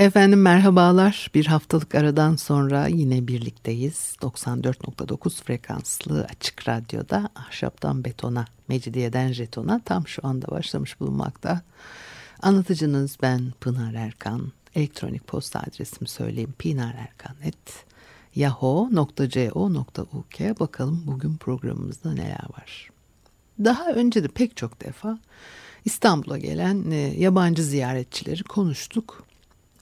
Efendim merhabalar. Bir haftalık aradan sonra yine birlikteyiz. 94.9 frekanslı açık radyoda ahşaptan betona, mecidiyeden jetona tam şu anda başlamış bulunmakta. Anlatıcınız ben Pınar Erkan. Elektronik posta adresimi söyleyeyim. pinarerkan.yahoo.co.uk Bakalım bugün programımızda neler var. Daha önce de pek çok defa İstanbul'a gelen e, yabancı ziyaretçileri konuştuk.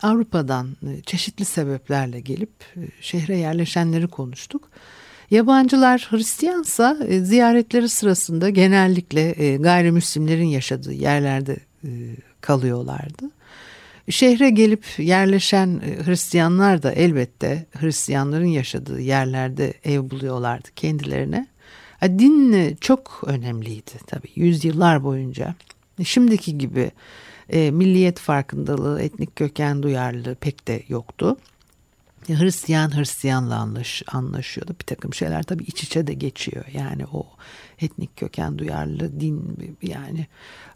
Avrupa'dan e, çeşitli sebeplerle gelip e, şehre yerleşenleri konuştuk. Yabancılar Hristiyansa e, ziyaretleri sırasında genellikle gayrimüslimlerin yaşadığı yerlerde kalıyorlardı. Şehre gelip yerleşen Hristiyanlar da elbette Hristiyanların yaşadığı yerlerde ev buluyorlardı kendilerine. Din çok önemliydi tabii yüzyıllar boyunca. Şimdiki gibi e, milliyet farkındalığı, etnik köken duyarlılığı pek de yoktu. Hristiyan Hristiyanla anlaş, anlaşıyordu. Bir takım şeyler tabii iç içe de geçiyor. Yani o etnik köken duyarlı din yani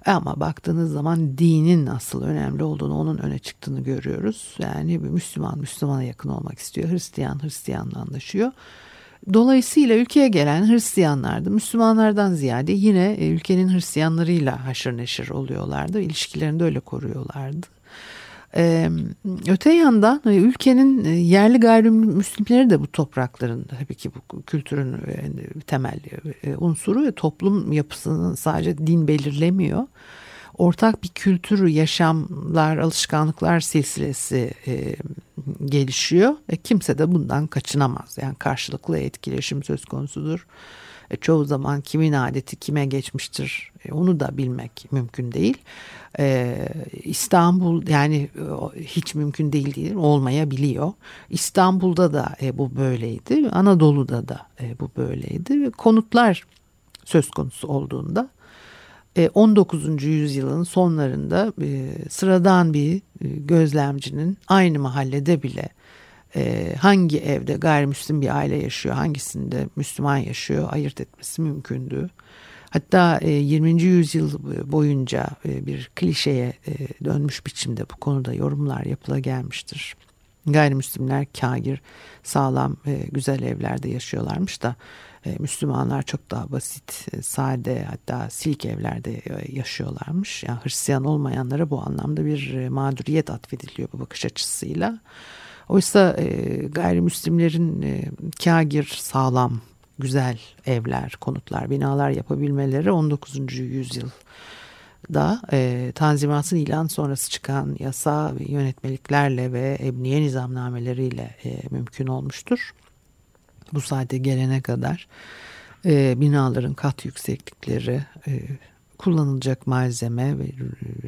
ama baktığınız zaman dinin asıl önemli olduğunu onun öne çıktığını görüyoruz. Yani bir Müslüman Müslümana yakın olmak istiyor. Hristiyan Hristiyanla anlaşıyor. Dolayısıyla ülkeye gelen Hristiyanlar da Müslümanlardan ziyade yine e, ülkenin Hristiyanlarıyla haşır neşir oluyorlardı. İlişkilerini de öyle koruyorlardı. Ee, öte yandan e, ülkenin e, yerli gayrimüslimleri de bu toprakların tabii ki bu kültürün temel unsuru ve toplum yapısının sadece din belirlemiyor ortak bir kültür, yaşamlar, alışkanlıklar silsilesi e, gelişiyor. E, kimse de bundan kaçınamaz. Yani karşılıklı etkileşim söz konusudur. E, çoğu zaman kimin adeti kime geçmiştir e, onu da bilmek mümkün değil. E, İstanbul yani e, hiç mümkün değil değil olmayabiliyor. İstanbul'da da e, bu böyleydi. Anadolu'da da e, bu böyleydi. Konutlar söz konusu olduğunda 19. E, yüzyılın sonlarında e, sıradan bir e, gözlemcinin aynı mahallede bile hangi evde gayrimüslim bir aile yaşıyor, hangisinde Müslüman yaşıyor ayırt etmesi mümkündü. Hatta 20. yüzyıl boyunca bir klişeye dönmüş biçimde bu konuda yorumlar yapıla gelmiştir. Gayrimüslimler kagir, sağlam, güzel evlerde yaşıyorlarmış da Müslümanlar çok daha basit, e, sade hatta silk evlerde e, yaşıyorlarmış. Yani Hristiyan olmayanlara bu anlamda bir mağduriyet atfediliyor bu bakış açısıyla. Oysa gayrimüslimlerin kagir, sağlam, güzel evler, konutlar, binalar yapabilmeleri 19. yüzyıl da e, Tanzimat'ın ilan sonrası çıkan yasa ve yönetmeliklerle ve emniye nizamnameleriyle e, mümkün olmuştur bu saate gelene kadar e, binaların kat yükseklikleri, e, kullanılacak malzeme ve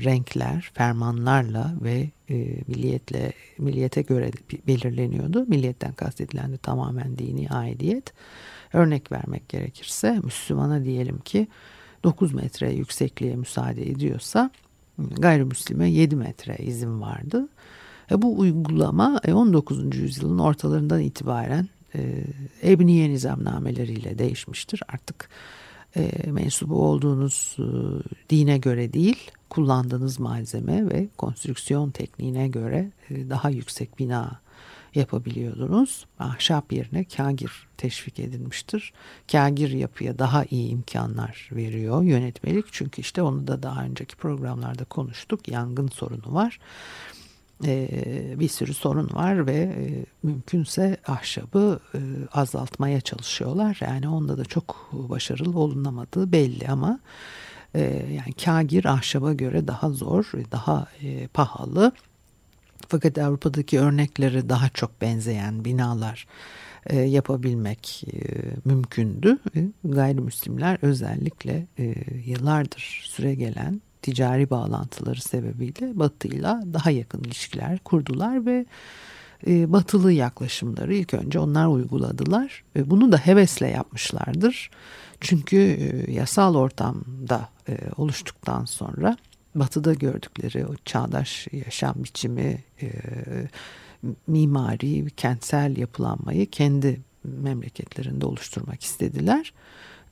renkler fermanlarla ve e, milliyetle milliyete göre belirleniyordu. Milliyetten kastedilen de tamamen dini aidiyet. Örnek vermek gerekirse Müslümana diyelim ki 9 metre yüksekliğe müsaade ediyorsa gayrimüslime 7 metre izin vardı. E, bu uygulama 19. E, yüzyılın ortalarından itibaren e, ebniye nizamnameleriyle değişmiştir. Artık e, mensubu olduğunuz e, dine göre değil, kullandığınız malzeme ve konstrüksiyon tekniğine göre e, daha yüksek bina yapabiliyordunuz. Ahşap yerine kagir teşvik edilmiştir. Kagir yapıya daha iyi imkanlar veriyor yönetmelik. Çünkü işte onu da daha önceki programlarda konuştuk. Yangın sorunu var. Ee, bir sürü sorun var ve e, mümkünse ahşabı e, azaltmaya çalışıyorlar. Yani onda da çok başarılı olunamadığı belli ama e, yani kagir ahşaba göre daha zor, daha pahalı. Fakat Avrupa'daki örnekleri daha çok benzeyen binalar yapabilmek mümkündü. Gayrimüslimler özellikle yıllardır süre gelen ticari bağlantıları sebebiyle Batı'yla daha yakın ilişkiler kurdular ve e, batılı yaklaşımları ilk önce onlar uyguladılar. E, bunu da hevesle yapmışlardır. Çünkü e, yasal ortamda e, oluştuktan sonra batıda gördükleri o çağdaş yaşam biçimi, mimari, kentsel yapılanmayı kendi memleketlerinde oluşturmak istediler.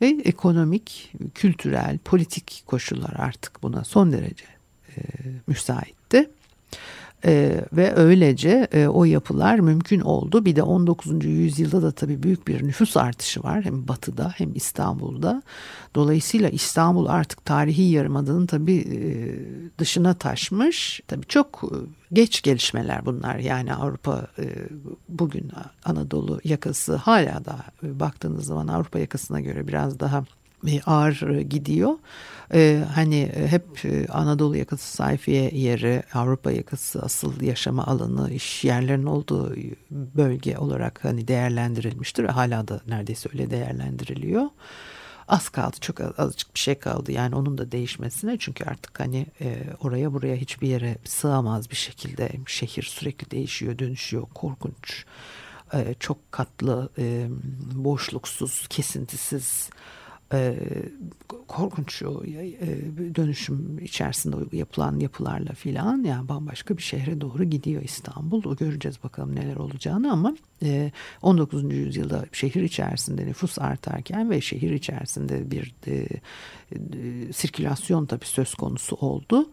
Ve ekonomik, kültürel, politik koşullar artık buna son derece e, müsaitti. E, ve öylece e, o yapılar mümkün oldu. Bir de 19. yüzyılda da tabii büyük bir nüfus artışı var hem batıda hem İstanbul'da. Dolayısıyla İstanbul artık tarihi yarımadanın tabii e, dışına taşmış. Tabii çok e, geç gelişmeler bunlar. Yani Avrupa e, bugün Anadolu yakası hala da e, baktığınız zaman Avrupa yakasına göre biraz daha ağır gidiyor. Ee, hani hep Anadolu yakası sayfiye yeri, Avrupa yakası asıl yaşama alanı, iş yerlerinin olduğu bölge olarak hani değerlendirilmiştir hala da neredeyse öyle değerlendiriliyor. Az kaldı çok azıcık bir şey kaldı yani onun da değişmesine çünkü artık hani e, oraya buraya hiçbir yere sığamaz bir şekilde şehir sürekli değişiyor dönüşüyor korkunç e, çok katlı e, boşluksuz kesintisiz e, korkunç o e, dönüşüm içerisinde yapılan yapılarla filan yani bambaşka bir şehre doğru gidiyor İstanbul. O göreceğiz bakalım neler olacağını ama e, 19. yüzyılda şehir içerisinde nüfus artarken ve şehir içerisinde bir e, e, sirkülasyon tabii söz konusu oldu.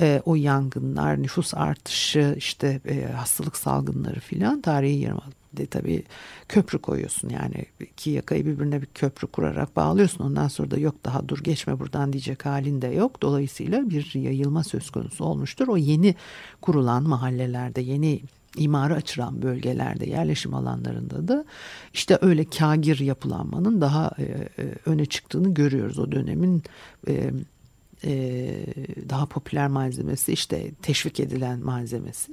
E, o yangınlar, nüfus artışı, işte e, hastalık salgınları filan tarihi yarımada de tabii köprü koyuyorsun. Yani iki yakayı birbirine bir köprü kurarak bağlıyorsun. Ondan sonra da yok daha dur geçme buradan diyecek halin de yok. Dolayısıyla bir yayılma söz konusu olmuştur. O yeni kurulan mahallelerde yeni imara açılan bölgelerde yerleşim alanlarında da işte öyle kagir yapılanmanın daha e, e, öne çıktığını görüyoruz. O dönemin e, e, daha popüler malzemesi işte teşvik edilen malzemesi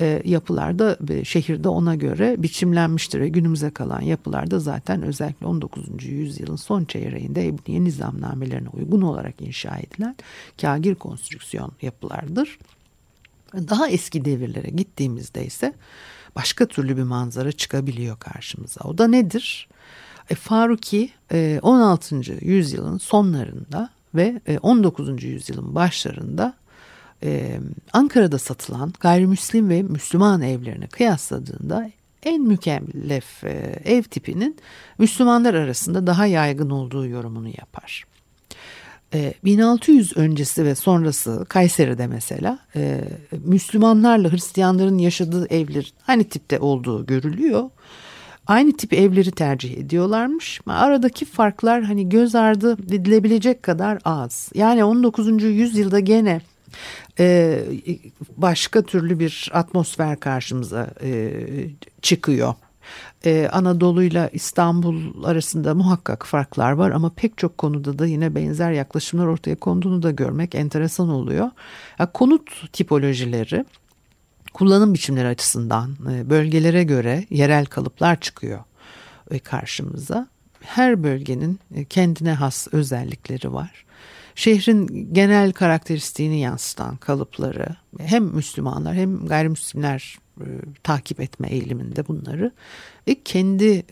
e, yapılarda e, şehirde ona göre biçimlenmiştir günümüze kalan yapılarda zaten özellikle 19. yüzyılın son çeyreğinde Ebniye nizamnamelerine uygun olarak inşa edilen kagir konstrüksiyon yapılardır. Daha eski devirlere gittiğimizde ise başka türlü bir manzara çıkabiliyor karşımıza. O da nedir? E, Faruki 16. yüzyılın sonlarında ve 19. E, yüzyılın başlarında e, Ankara'da satılan gayrimüslim ve Müslüman evlerini kıyasladığında en mükellef e, ev tipinin Müslümanlar arasında daha yaygın olduğu yorumunu yapar. 1600 öncesi ve sonrası Kayseri'de mesela Müslümanlarla Hristiyanların yaşadığı evler aynı tipte olduğu görülüyor aynı tip evleri tercih ediyorlarmış. Aradaki farklar hani göz ardı edilebilecek kadar az. Yani 19. yüzyılda gene e, başka türlü bir atmosfer karşımıza e, çıkıyor. Ee, Anadolu ile İstanbul arasında muhakkak farklar var ama pek çok konuda da yine benzer yaklaşımlar ortaya konduğunu da görmek enteresan oluyor. Konut tipolojileri kullanım biçimleri açısından e, bölgelere göre yerel kalıplar çıkıyor e, karşımıza. Her bölgenin e, kendine has özellikleri var. Şehrin genel karakteristiğini yansıtan kalıpları hem Müslümanlar hem gayrimüslimler takip etme eğiliminde bunları ve kendi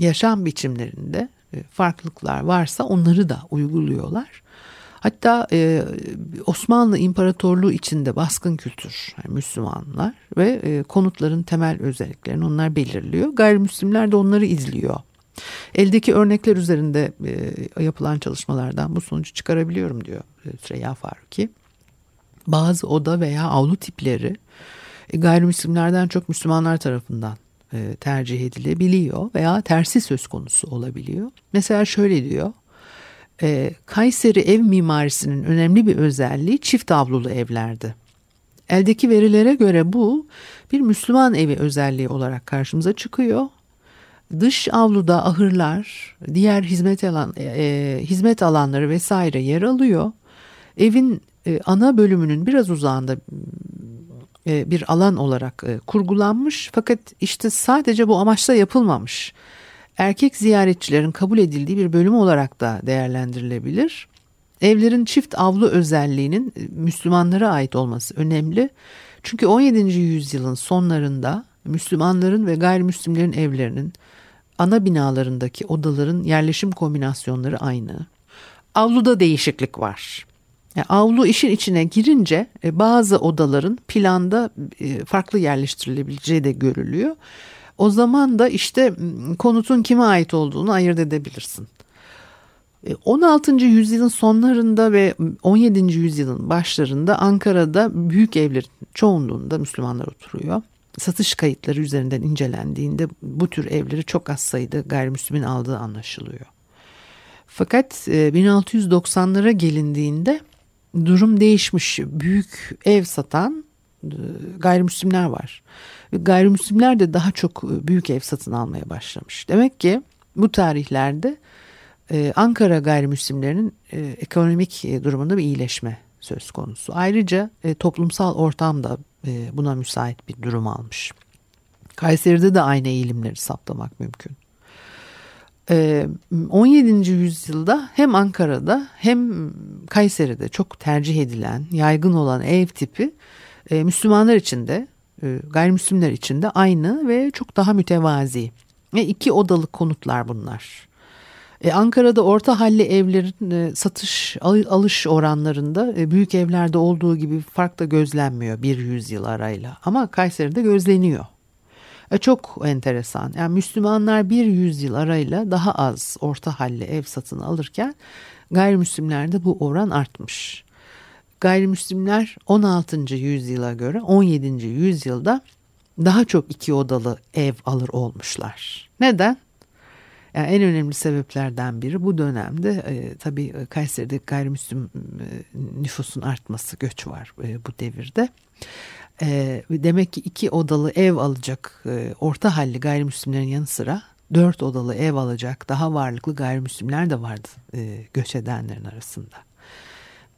yaşam biçimlerinde farklılıklar varsa onları da uyguluyorlar. Hatta e, Osmanlı İmparatorluğu içinde baskın kültür yani Müslümanlar ve e, konutların temel özelliklerini onlar belirliyor. Gayrimüslimler de onları izliyor. Eldeki örnekler üzerinde e, yapılan çalışmalardan bu sonucu çıkarabiliyorum diyor e, Süreyya Faruki. Bazı oda veya avlu tipleri e, gayrimüslimlerden çok Müslümanlar tarafından e, tercih edilebiliyor veya tersi söz konusu olabiliyor. Mesela şöyle diyor e, Kayseri ev mimarisinin önemli bir özelliği çift avlulu evlerdi. Eldeki verilere göre bu bir Müslüman evi özelliği olarak karşımıza çıkıyor. Dış avluda ahırlar, diğer hizmet alan e, hizmet alanları vesaire yer alıyor. Evin e, ana bölümünün biraz uzağında e, bir alan olarak e, kurgulanmış fakat işte sadece bu amaçla yapılmamış erkek ziyaretçilerin kabul edildiği bir bölüm olarak da değerlendirilebilir. Evlerin çift avlu özelliğinin e, Müslümanlara ait olması önemli. Çünkü 17. yüzyılın sonlarında Müslümanların ve gayrimüslimlerin evlerinin ana binalarındaki odaların yerleşim kombinasyonları aynı. Avluda değişiklik var. Yani avlu işin içine girince e, bazı odaların planda e, farklı yerleştirilebileceği de görülüyor. O zaman da işte konutun kime ait olduğunu ayırt edebilirsin. 16. E, yüzyılın sonlarında ve 17. yüzyılın başlarında Ankara'da büyük evlerin çoğunluğunda Müslümanlar oturuyor. Satış kayıtları üzerinden incelendiğinde bu tür evleri çok az sayıda gayrimüslimin aldığı anlaşılıyor. Fakat 1690'lara gelindiğinde durum değişmiş. Büyük ev satan e, gayrimüslimler var. Gayrimüslimler de daha çok e, büyük ev satın almaya başlamış. Demek ki bu tarihlerde e, Ankara gayrimüslimlerinin ekonomik durumunda bir iyileşme söz konusu. Ayrıca toplumsal ortam da buna müsait bir durum almış. Kayseri'de de aynı eğilimleri saptamak mümkün. 17. yüzyılda hem Ankara'da hem Kayseri'de çok tercih edilen, yaygın olan ev tipi Müslümanlar için de gayrimüslimler için de aynı ve çok daha mütevazi. Ve iki odalı konutlar bunlar. Ankara'da orta halli evlerin satış alış oranlarında büyük evlerde olduğu gibi fark da gözlenmiyor bir yüzyıl arayla. Ama Kayseri'de gözleniyor. E, çok enteresan. Yani Müslümanlar bir yüzyıl arayla daha az orta halli ev satın alırken gayrimüslimlerde bu oran artmış. Gayrimüslimler 16. yüzyıla göre 17. yüzyılda daha çok iki odalı ev alır olmuşlar. Neden? Yani en önemli sebeplerden biri bu dönemde e, tabii Kayseri'de gayrimüslim e, nüfusun artması, göç var e, bu devirde. E, demek ki iki odalı ev alacak e, orta halli gayrimüslimlerin yanı sıra dört odalı ev alacak daha varlıklı gayrimüslimler de vardı e, göç edenlerin arasında.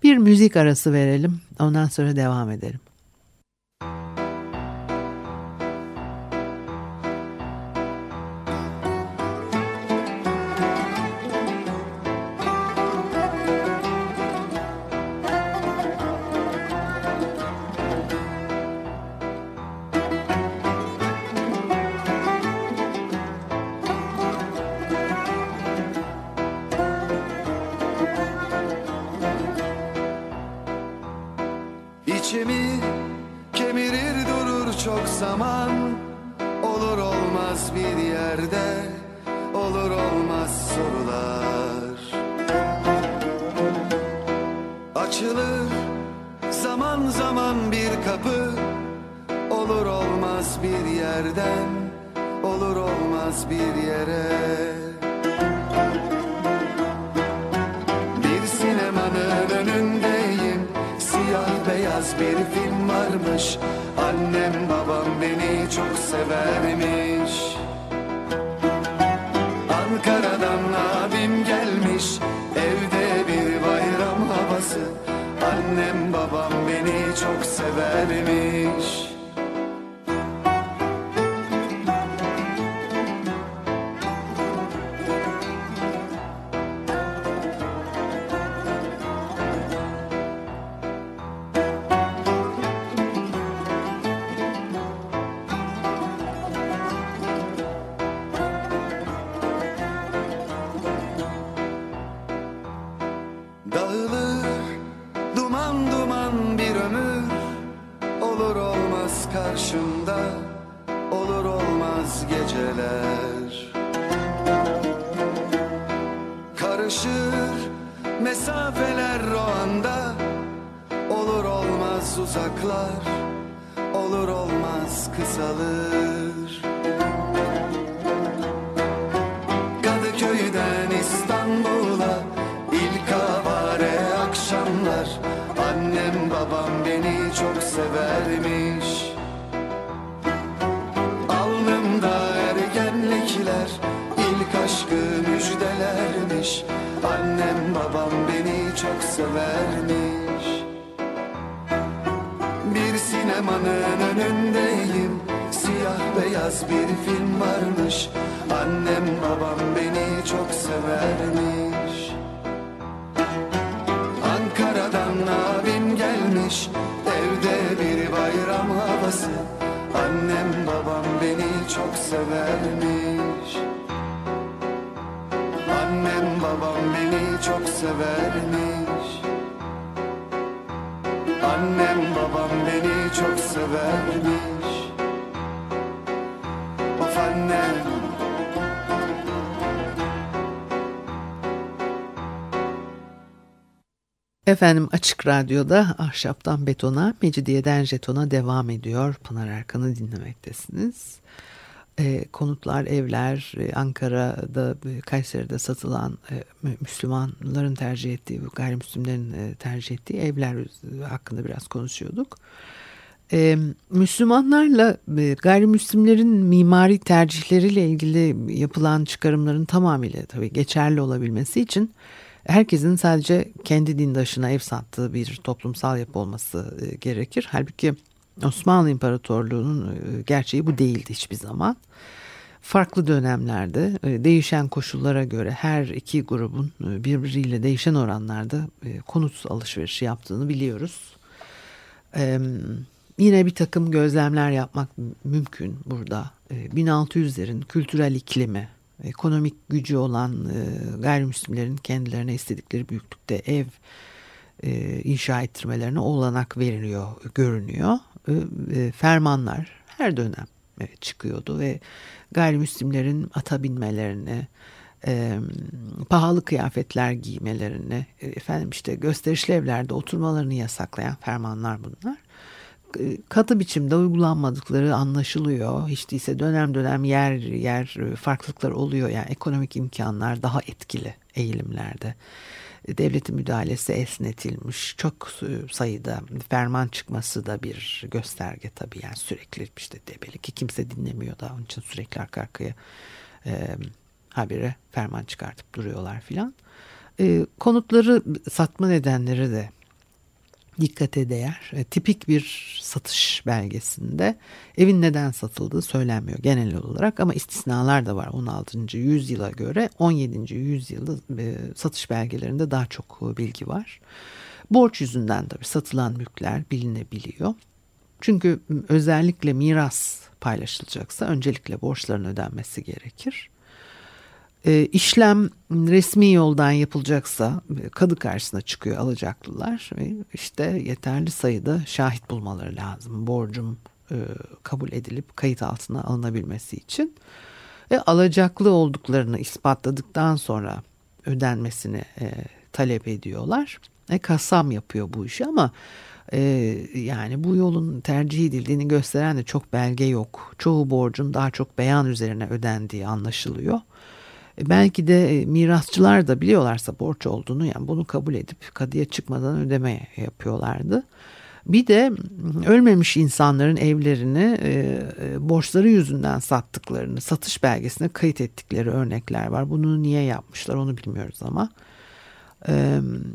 Bir müzik arası verelim ondan sonra devam edelim. Kemirir durur çok zaman. Olur olmaz bir yerde. Olur olmaz sorular. Açılır zaman zaman bir kapı. Olur olmaz bir yerden. Olur olmaz bir yere beyaz bir film varmış. Annem babam beni çok severmiş. Ankara'dan abim gelmiş. Evde bir bayram havası. Annem babam beni çok severmiş çok severmiş. Sinemanın önündeyim. Siyah beyaz bir film varmış. Annem babam beni çok severmiş. Abim gelmiş. Evde bir bayram havası. Annem babam beni çok severmiş babam beni çok severmiş Annem babam beni çok severmiş Of annem Efendim Açık Radyo'da Ahşaptan Betona, Mecidiyeden Jeton'a devam ediyor. Pınar Erkan'ı dinlemektesiniz. E, konutlar, evler, e, Ankara'da, e, Kayseri'de satılan e, Müslümanların tercih ettiği, gayrimüslimlerin e, tercih ettiği evler hakkında biraz konuşuyorduk. E, Müslümanlarla e, gayrimüslimlerin mimari tercihleriyle ilgili yapılan çıkarımların tamamıyla tabii geçerli olabilmesi için herkesin sadece kendi dindaşına ev sattığı bir toplumsal yapı olması e, gerekir. Halbuki Osmanlı İmparatorluğu'nun e, gerçeği bu değildi hiçbir zaman. Farklı dönemlerde e, değişen koşullara göre her iki grubun birbiriyle değişen oranlarda konut alışverişi yaptığını biliyoruz. Yine bir takım gözlemler yapmak mümkün burada. 1600'lerin kültürel iklimi, ekonomik gücü olan e, gayrimüslimlerin kendilerine istedikleri büyüklükte ev e, inşa ettirmelerine olanak veriliyor, görünüyor. E, fermanlar her dönem e, çıkıyordu ve gayrimüslimlerin ata binmelerini, e, pahalı kıyafetler giymelerini, efendim işte gösterişli evlerde oturmalarını yasaklayan fermanlar bunlar katı biçimde uygulanmadıkları anlaşılıyor. Hiç değilse dönem dönem yer yer farklılıklar oluyor. Yani ekonomik imkanlar daha etkili eğilimlerde. Devletin müdahalesi esnetilmiş. Çok sayıda ferman çıkması da bir gösterge tabii. Yani sürekli işte debeli ki kimse dinlemiyor da onun için sürekli arka arkaya e, habire ferman çıkartıp duruyorlar filan. E, konutları satma nedenleri de dikkate değer. E, tipik bir satış belgesinde evin neden satıldığı söylenmiyor genel olarak ama istisnalar da var 16. yüzyıla göre 17. yüzyılda e, satış belgelerinde daha çok bilgi var. Borç yüzünden tabii satılan mülkler bilinebiliyor. Çünkü özellikle miras paylaşılacaksa öncelikle borçların ödenmesi gerekir. E, işlem resmi yoldan yapılacaksa e, kadı karşısına çıkıyor alacaklılar ve işte yeterli sayıda şahit bulmaları lazım. Borcum e, kabul edilip kayıt altına alınabilmesi için. Ve alacaklı olduklarını ispatladıktan sonra ödenmesini e, talep ediyorlar. E, kasam yapıyor bu işi ama e, yani bu yolun tercih edildiğini gösteren de çok belge yok. Çoğu borcun daha çok beyan üzerine ödendiği anlaşılıyor. E, belki de e, mirasçılar da biliyorlarsa borç olduğunu yani bunu kabul edip kadıya çıkmadan ödeme yapıyorlardı. Bir de ölmemiş insanların evlerini e, borçları yüzünden sattıklarını satış belgesine kayıt ettikleri örnekler var. Bunu niye yapmışlar onu bilmiyoruz ama.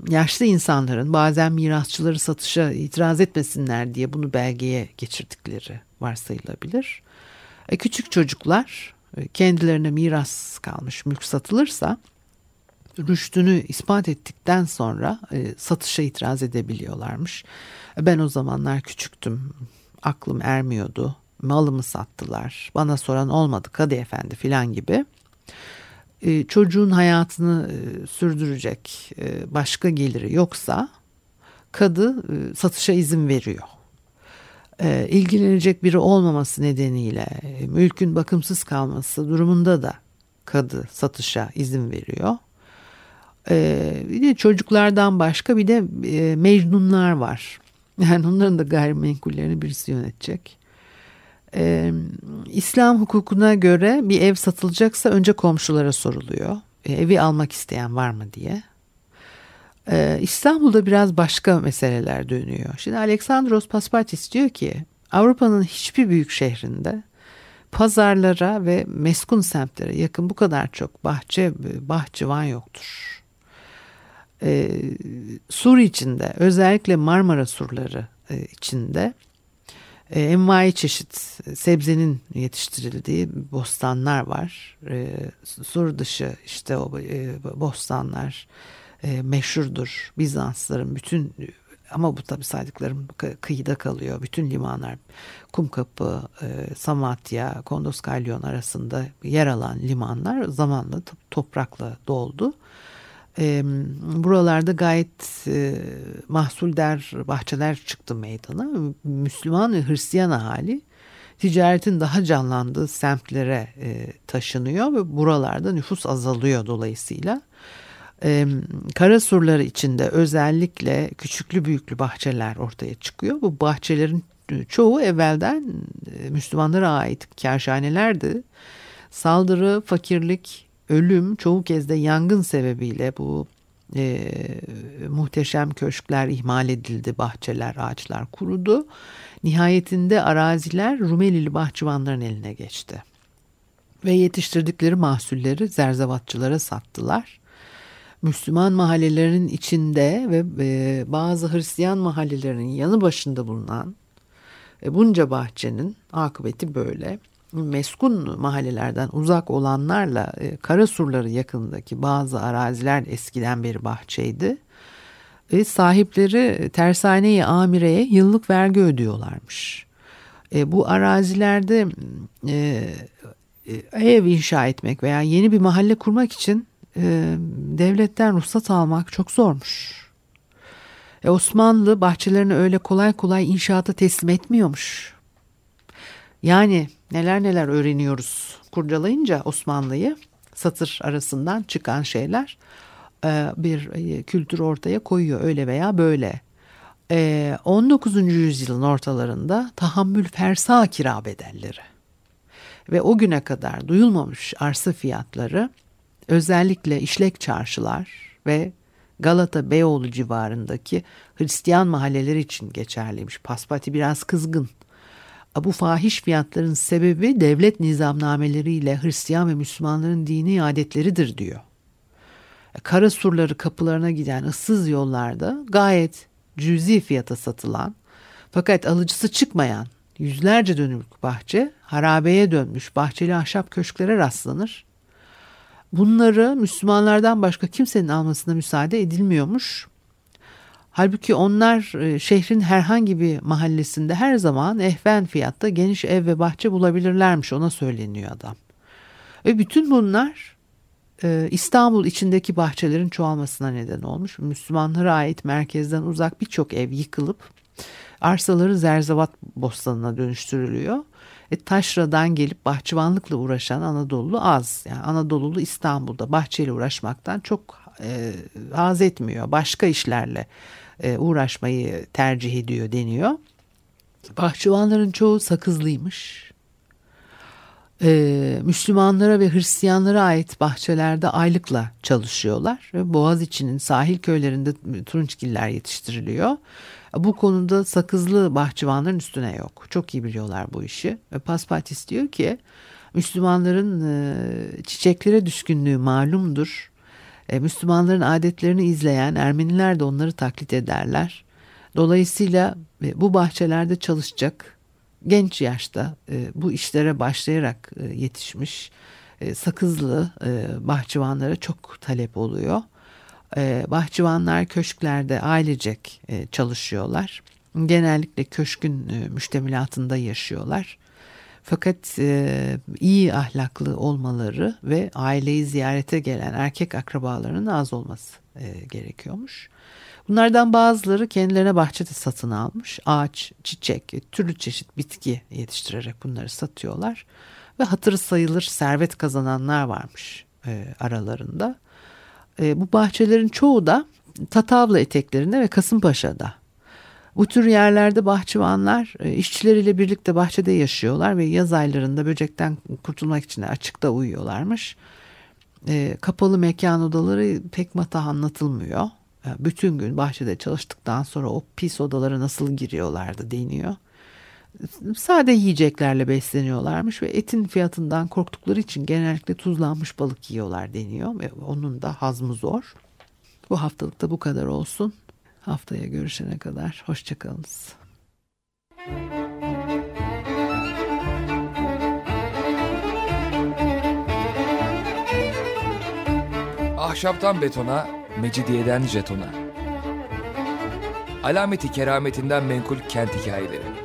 yaşlı insanların bazen mirasçıları satışa itiraz etmesinler diye bunu belgeye geçirdikleri varsayılabilir. küçük çocuklar kendilerine miras kalmış mülk satılırsa rüştünü ispat ettikten sonra e, satışa itiraz edebiliyorlarmış. Ben o zamanlar küçüktüm. Aklım ermiyordu. Malımı sattılar. Bana soran olmadı Kadı Efendi filan gibi. E, çocuğun hayatını e, sürdürecek e, başka geliri yoksa kadı e, satışa izin veriyor e, ilgilenecek biri olmaması nedeniyle e, mülkün bakımsız kalması durumunda da kadı satışa izin veriyor. E, bir de çocuklardan başka bir de e, mecnunlar var. Yani onların da gayrimenkullerini birisi yönetecek. İslam hukukuna göre bir ev satılacaksa önce komşulara soruluyor. Evi almak isteyen var mı diye. Ee, İstanbul'da biraz başka meseleler dönüyor. Şimdi Aleksandros Paspatis diyor ki Avrupa'nın hiçbir büyük şehrinde pazarlara ve meskun semtlere yakın bu kadar çok bahçe bahçıvan yoktur. Ee, sur içinde özellikle Marmara surları e, içinde e, envai çeşit sebzenin yetiştirildiği bostanlar var. E, sur dışı işte o e, bostanlar e, meşhurdur. Bizansların bütün ama bu tabii saydıklarım kıyıda kalıyor. Bütün limanlar Kumkapı, e, Samatya, Kondoskalyon arasında yer alan limanlar zamanla toprakla doldu. E, buralarda gayet e, mahsuldar bahçeler çıktı meydana. Müslüman ve Hristiyan ahali ticaretin daha canlandığı semtlere e, taşınıyor ve buralarda nüfus azalıyor dolayısıyla. E, kara surları içinde özellikle küçüklü büyüklü bahçeler ortaya çıkıyor. Bu bahçelerin çoğu evvelden e, Müslümanlara ait kerşanelerdi. Saldırı, fakirlik, ölüm çoğu kez de yangın sebebiyle bu e, muhteşem köşkler ihmal edildi, bahçeler, ağaçlar kurudu. Nihayetinde araziler Rumelili bahçıvanların eline geçti. Ve yetiştirdikleri mahsulleri zerzevatçılara sattılar. Müslüman mahallelerin içinde ve e, bazı Hristiyan mahallelerinin yanı başında bulunan e, bunca bahçenin akıbeti böyle. Meskun mahallelerden uzak olanlarla e, Karasurları yakınındaki bazı araziler eskiden beri bahçeydi. Ve sahipleri tersaneyi amireye yıllık vergi ödüyorlarmış. E, bu arazilerde e, e, ev inşa etmek veya yeni bir mahalle kurmak için e, devletten ruhsat almak çok zormuş. E, Osmanlı bahçelerini öyle kolay kolay inşaata teslim etmiyormuş. Yani neler neler öğreniyoruz kurcalayınca Osmanlı'yı satır arasından çıkan şeyler e, bir e, kültür ortaya koyuyor öyle veya böyle. 19. E, yüzyılın ortalarında tahammül fersa kira bedelleri ve o güne kadar duyulmamış arsa fiyatları özellikle işlek çarşılar ve Galata Beyoğlu civarındaki Hristiyan mahalleleri için geçerliymiş. Paspati biraz kızgın. Bu fahiş fiyatların sebebi devlet nizamnameleriyle Hristiyan ve Müslümanların dini adetleridir diyor. Kara surları kapılarına giden ıssız yollarda gayet cüzi fiyata satılan fakat alıcısı çıkmayan yüzlerce dönümlük bahçe harabeye dönmüş bahçeli ahşap köşklere rastlanır Bunları Müslümanlardan başka kimsenin almasına müsaade edilmiyormuş. Halbuki onlar e, şehrin herhangi bir mahallesinde her zaman ehven fiyatta geniş ev ve bahçe bulabilirlermiş ona söyleniyor adam. Ve bütün bunlar e, İstanbul içindeki bahçelerin çoğalmasına neden olmuş. Müslümanlara ait merkezden uzak birçok ev yıkılıp arsaları zerzevat bostanına dönüştürülüyor. E, taşradan gelip bahçıvanlıkla uğraşan Anadolu az. Yani Anadolu'lu İstanbul'da bahçeyle uğraşmaktan çok e, haz etmiyor. Başka işlerle e, uğraşmayı tercih ediyor deniyor. Bahçıvanların çoğu sakızlıymış. Ee, Müslümanlara ve Hristiyanlara ait bahçelerde aylıkla çalışıyorlar. Boğaz içinin sahil köylerinde turunçgiller yetiştiriliyor. Bu konuda sakızlı bahçıvanların üstüne yok. Çok iyi biliyorlar bu işi. Ve Paspatis diyor ki Müslümanların e, çiçeklere düşkünlüğü malumdur. E, Müslümanların adetlerini izleyen Ermeniler de onları taklit ederler. Dolayısıyla e, bu bahçelerde çalışacak genç yaşta bu işlere başlayarak yetişmiş sakızlı bahçıvanlara çok talep oluyor. E, bahçıvanlar köşklerde ailecek e, çalışıyorlar. Genellikle köşkün e, müştemilatında yaşıyorlar. Fakat e, iyi ahlaklı olmaları ve aileyi ziyarete gelen erkek akrabalarının az olması e, gerekiyormuş. Bunlardan bazıları kendilerine bahçede satın almış. Ağaç, çiçek, türlü çeşit bitki yetiştirerek bunları satıyorlar. Ve hatırı sayılır servet kazananlar varmış aralarında. E, bu bahçelerin çoğu da Tatavla eteklerinde ve Kasımpaşa'da. Bu tür yerlerde bahçıvanlar e, işçileriyle birlikte bahçede yaşıyorlar ve yaz aylarında böcekten kurtulmak için açıkta uyuyorlarmış. E, kapalı mekan odaları pek matah anlatılmıyor. E, bütün gün bahçede çalıştıktan sonra o pis odalara nasıl giriyorlardı deniyor sade yiyeceklerle besleniyorlarmış ve etin fiyatından korktukları için genellikle tuzlanmış balık yiyorlar deniyor ve onun da hazmı zor. Bu haftalıkta bu kadar olsun. Haftaya görüşene kadar hoşçakalınız. Ahşaptan betona, mecidiyeden jetona. Alameti kerametinden menkul kent hikayeleri.